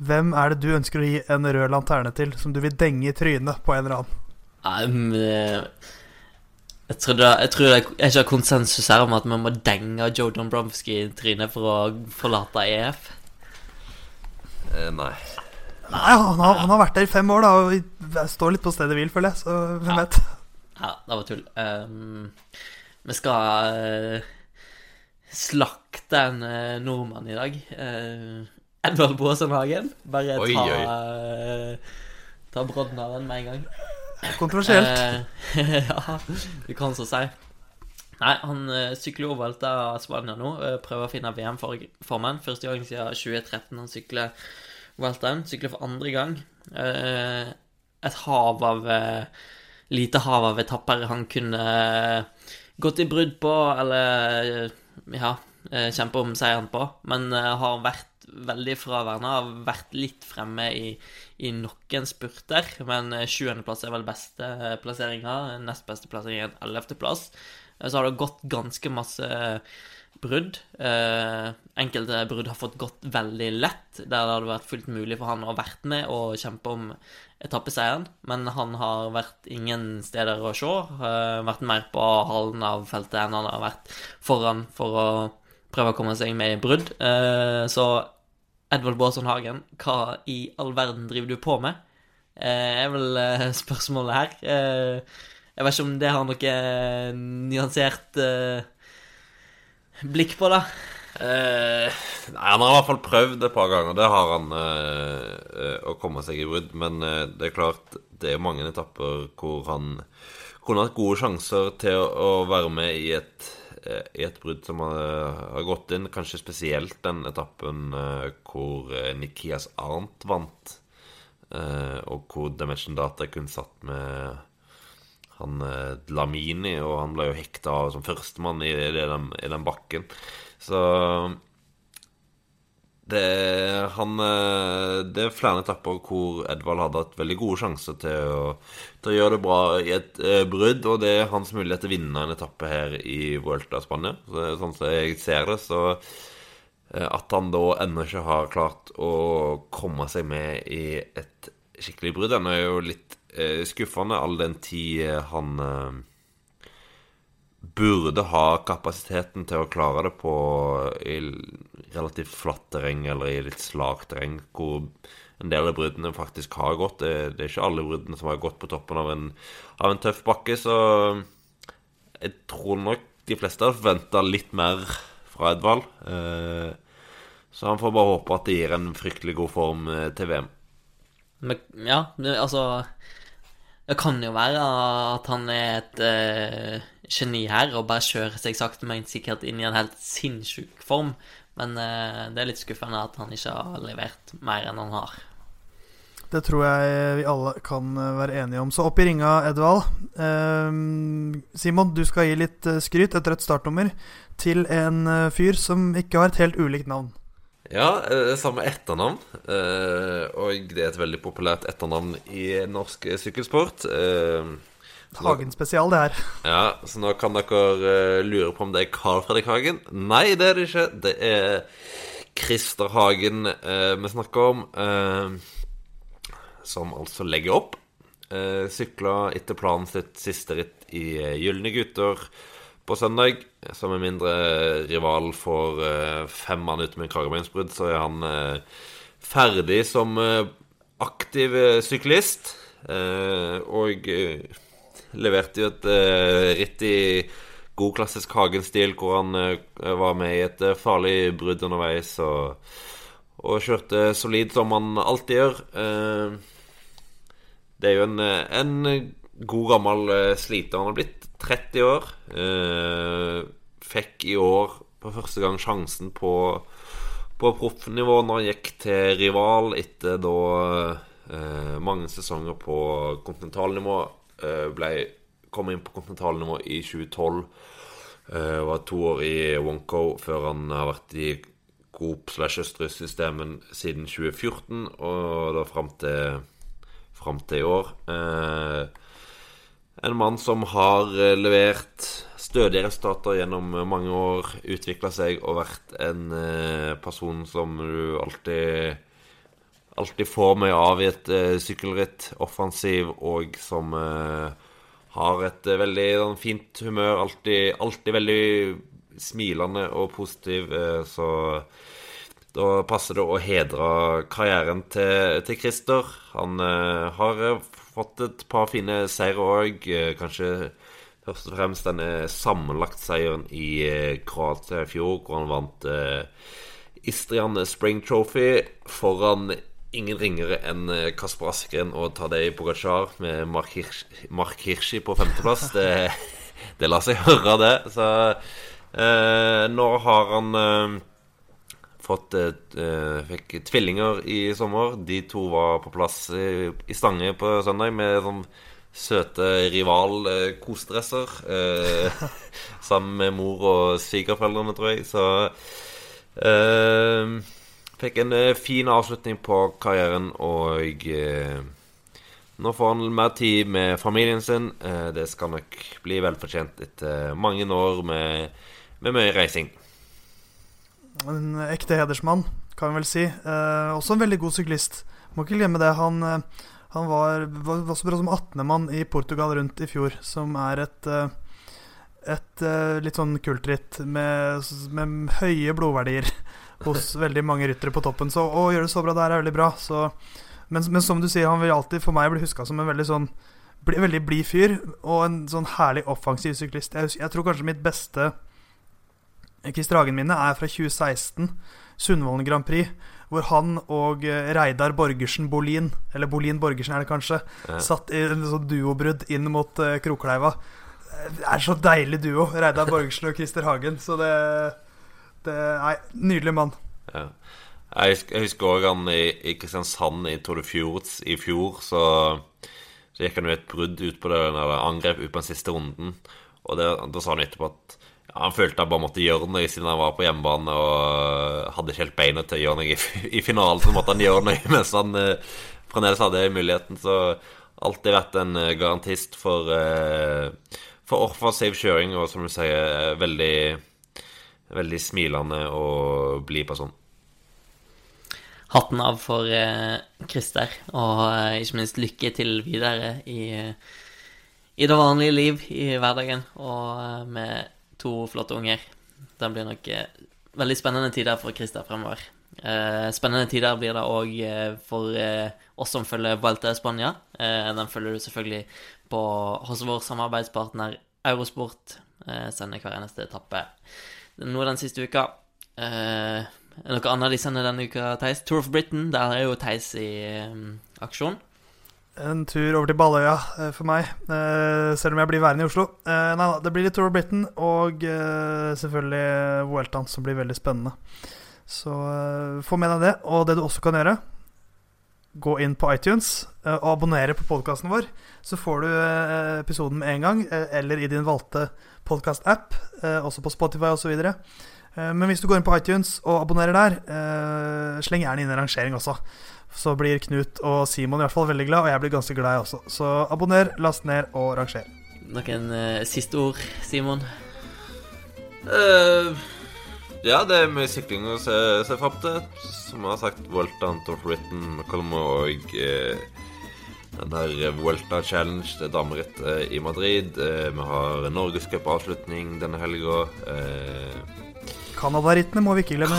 hvem er det du ønsker å gi en rød lanterne til, som du vil denge i trynet på en eller annen? Um, jeg tror, det, jeg tror det er ikke konsensus her om at vi må denge Joe Bromsky i trynet for å forlate EF. Eh, nei. Nei, han har, han har vært der i fem år, da, og jeg står litt på stedet hvil, føler jeg. Så hvem Ja. vet? Ja, det var tull. Um, vi skal eh, slakte en eh, nordmann i dag. Uh, Edvard Boasson-Hagen. Bare Oi, ta, oi. eh, ta brodden av den med en gang. Kontroversielt. Eh, ja, du kan så si. Nei, han uh, sykler over Vuelta av Spania nå. eh, prøver å finne VM-formen. Første gang siden 2013 han sykler Vueltaen. Sykler for andre gang. Eh, et hav av eh, Lite hav av etapper han kunne eh, gått i brudd på, eller eh, ja, kjempe om seieren på. Men eh, har vært veldig fraværende. Har vært litt fremme i, i noen spurter, men eh, sjuendeplass er vel beste eh, plasseringa. Nest beste plassering er ellevteplass. Eh, Så har det gått ganske masse brudd. Enkelte brudd har fått gått veldig lett, der det hadde vært fullt mulig for han å ha vært med og kjempe om etappeseieren, men han har vært ingen steder å se. Uh, vært mer på halen av feltet enn han har vært foran for å prøve å komme seg med i brudd. Uh, så Edvard Baasson Hagen, hva i all verden driver du på med? Uh, er vel uh, spørsmålet her. Jeg vet ikke om det har noe nyansert blikk på, da. Eh, nei, Han har i hvert fall prøvd et par ganger. Det har han eh, å komme seg i brudd. Men eh, det er klart, det er mange etapper hvor han kunne hatt gode sjanser til å, å være med i et, eh, i et brudd som har, har, gått inn. Kanskje spesielt den etappen eh, hvor eh, Nikias Arnt vant. og hvor Dimension Data kun satt med han Lamini, og han ble jo hekta av som førstemann i, i, i den bakken. Så det, han, eh, det er flere etapper hvor Edvald hadde hatt veldig gode sjanser til å, til å gjøre det bra i et eh, brudd, og det er hans mulighet til å vinne en etappe her i Vuelta Spania. Så, sånn som jeg ser det, så eh, at han da ennå ikke har klart å komme seg med i et skikkelig brudd, ennå er jo litt skuffende, all den tid han burde ha kapasiteten til å klare det på i relativt flatt terreng eller i litt slagterreng, hvor en del av bruddene faktisk har gått. Det, det, er ikke alle bruddene som har gått på toppen av en, av en tøff bakke, så jeg tror nok de fleste har forventa litt mer fra Edvald. Eh, så han får bare håpe at det gir en fryktelig god form eh, til VM. Men, ja, altså Det kan jo være at han er et eh, geni her og bare kjører seg sakte, men sikkert inn i en helt sinnssyk form. Men eh, det er litt skuffende at han ikke har levert mer enn han har. Det tror jeg vi alle kan eh, være enige om. Så opp i ringa, Edvald. Eh, Simon, du skal gi litt eh, skryt, et rødt startnummer, til en eh, fyr som ikke har et helt ulikt navn. Ja, samme etternavn. Og det er et veldig populært etternavn i norsk sykkelsport. Hagen spesial, det her. Ja, så nå kan dere uh, lure på om det er Carl Fredrik Hagen. Nei, det er det ikke. Det er Christer Hagen eh, vi snakker om. Eh, som altså legger opp. Eh, Sykla etter planen sitt siste ritt i Gylne gutter på søndag. Som en mindre rival for fem mann ute med kragebeinsbrudd, så er han ferdig som aktiv syklist. og Leverte jo et uh, ritt i god klassisk Hagen-stil, hvor han uh, var med i et uh, farlig brudd underveis og, og, kjørte solid som han alltid gjør. det er jo en, en god, gammel sliter. Han har blitt 30 år. fikk i år for første gang sjansen på, på proffnivå når han gikk til rival etter da mange sesonger på kontinentalnivå. Eh, ble, kom inn på kontinentalnivå i 2012. Uh, var to år i Wonko før han har vært i Coop slash Østerøy-systemen siden 2014, og da fram til, fram til i år. Uh, en mann som har levert stødige resultater gjennom mange år, utvikla seg og vært en uh, person som du alltid alltid får mye av i et uh, sykkelritt. Offensiv og som uh, har et uh, veldig sånn, fint humør. Alltid, alltid, veldig smilende og positiv. så da passer det å hedre karrieren til, til Christer. Han har fått et par fine seire òg. kanskje først og fremst denne sammenlagtseieren i Kroatia i fjor, hvor han vant Istrian Spring Trophy foran ingen ringere enn eh, Kasper Askren og Tadej Pogacar med Mark, Hirsch, Mark Hirschi på femteplass. Det, det lar seg høre, det. Så eh, nå har han eh, fått eh, Fikk tvillinger i sommer. De to var på plass i, i Stange på søndag med sånn søte rival-kosedresser. Eh, sammen med mor og svigerforeldrene, tror jeg. Så eh, Fikk en uh, fin avslutning på karrieren, og uh, nå får han mer tid med familien sin. Uh, det skal nok bli velfortjent etter mange år med, med mye reising. En ekte hedersmann, kan vi vel si. også en veldig god syklist. Må ikke glemme det. Han, han var, var, så bra som 18.-mann i Portugal rundt i fjor, som er et et litt sånn kultritt med, med høye blodverdier hos veldig mange ryttere på toppen. Så å gjøre det så bra der er veldig bra. Så, men, men, som du sier, han vil alltid for meg bli huska som en veldig sånn bli, veldig blid fyr og en sånn herlig offensiv syklist. Jeg, jeg, tror kanskje mitt beste Christer Hagen-minne er fra 2016, Sundvolden Grand Prix, hvor han og eh, Reidar Borgersen Bolin, eller Bolin Borgersen er det kanskje, Ja. satt i en sånn duobrudd inn mot uh, Krokleiva. Det er så deilig duo, Reidar Borgersen og Christer Hagen. Så det, det Nei, nydelig mann. Ja. Jeg husker, òg han i, i Kristiansand i Tour de Fjords i fjor, så, så gikk han jo et brudd ut på det, eller angrep ut på den siste runden. Og det, da sa han etterpå at han følte han bare måtte gjøre noe siden han var på hjemmebane og hadde ikke helt beina til å gjøre noe i, i finalen, så måtte han gjøre noe mens han eh, fremdeles hadde muligheten. Så alltid vært en eh, garantist for, eh, for offensiv kjøring, og som du sier, eh, veldig, veldig smilende og blid person. Hatten av for eh, Christer, og eh, ikke minst lykke til videre i, i det vanlige liv, i hverdagen, og med to flotte unger. Det blir nok veldig spennende tider for Christer fremover. Eh, spennende tider blir det òg eh, for eh, oss som følger Vuelta Spania. Den følger du selvfølgelig på, hos vår samarbeidspartner Eurosport. Sender hver eneste etappe nå den siste uka. Noe annet de sender denne uka, Theis? Tour of Britain, der er jo Theis i aksjon. En tur over til Balløya for meg, selv om jeg blir værende i Oslo. Nei da, det blir litt Tour of Britain og selvfølgelig Vueltaen, som blir veldig spennende. Så eh, få med deg det. Og det du også kan gjøre, gå inn på iTunes eh, og abonnere på podkasten vår. Så får du eh, episoden med en gang, eller i din valgte podkast-app, også på Spotify osv. Men hvis du går inn på iTunes og abonnerer der, eh, sleng gjerne inn en rangering også. Så blir Knut og Simon i hvert fall veldig glad, og jeg blir ganske glad, jeg også. Så abonner, last ned og ranger. Noen uh, siste ord, Simon? Eh, ja, det er mye sykling å se, se fram til. Som jeg har sagt, Tour of Britain, Colmo og eh, den der Vuelta Challenge, det damerittet i Madrid. Eh, vi har Norgescup-avslutning denne helga. Eh, Canada-rittene må vi ikke glemme.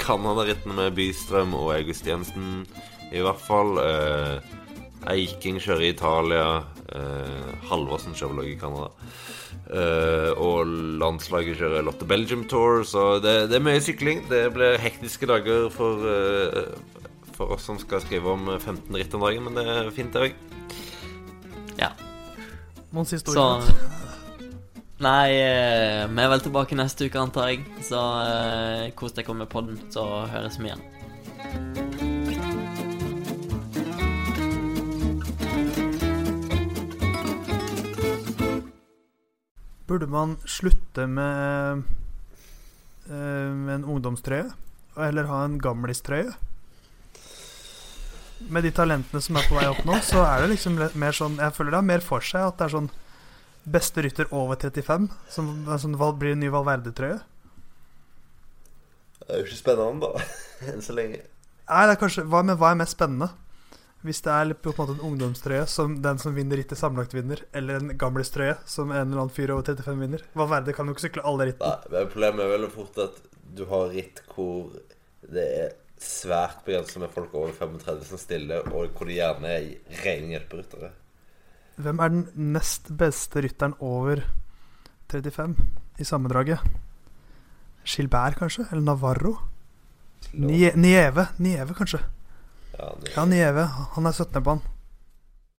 Canada-rittene med Bystrøm og August Jensen, i hvert fall. Eh, Eiking kjører i Italia. Eh, Halvorsen kjører også i Canada. Eh, og landslaget kjører Lotte Belgium Tour, så det, det er mye sykling. Det blir hektiske dager for, uh, for oss som skal skrive om 15 ritt om dagen, men det er fint, det òg. Ja. Noen siste Så? Nei, eh, vi er vel tilbake neste uke, antar jeg. Så uh, kos dere med podden, så høres vi igjen. Burde man slutte med, eh, med en ungdomstrøye? Eller ha en gamlistrøye? Med de talentene som er på vei opp nå, så er det liksom mer sånn Jeg føler det har mer for seg at det er sånn beste rytter over 35 som, som blir en ny Valverde-trøye. Det er jo ikke spennende, da. Enn så lenge. Nei, det er kanskje hva, Men hva er mest spennende? Hvis det er på en måte en ungdomstrøye som den som vinner rittet sammenlagt vinner, eller en gamlistrøye som en eller annen fyr over 35 vinner. Hva verre, kan jo ikke sykle alle rittene. Nei, Problemet er veldig fort at du har ritt hvor det er svært begrenset med folk over 35 som stiller, og hvor det gjerne er rene hjelperyttere. Hvem er den nest beste rytteren over 35 i sammendraget? Gilbert, kanskje? Eller Navarro? Nieve. Nieve, kanskje. Ja, det, Ja. Han er 17. på han.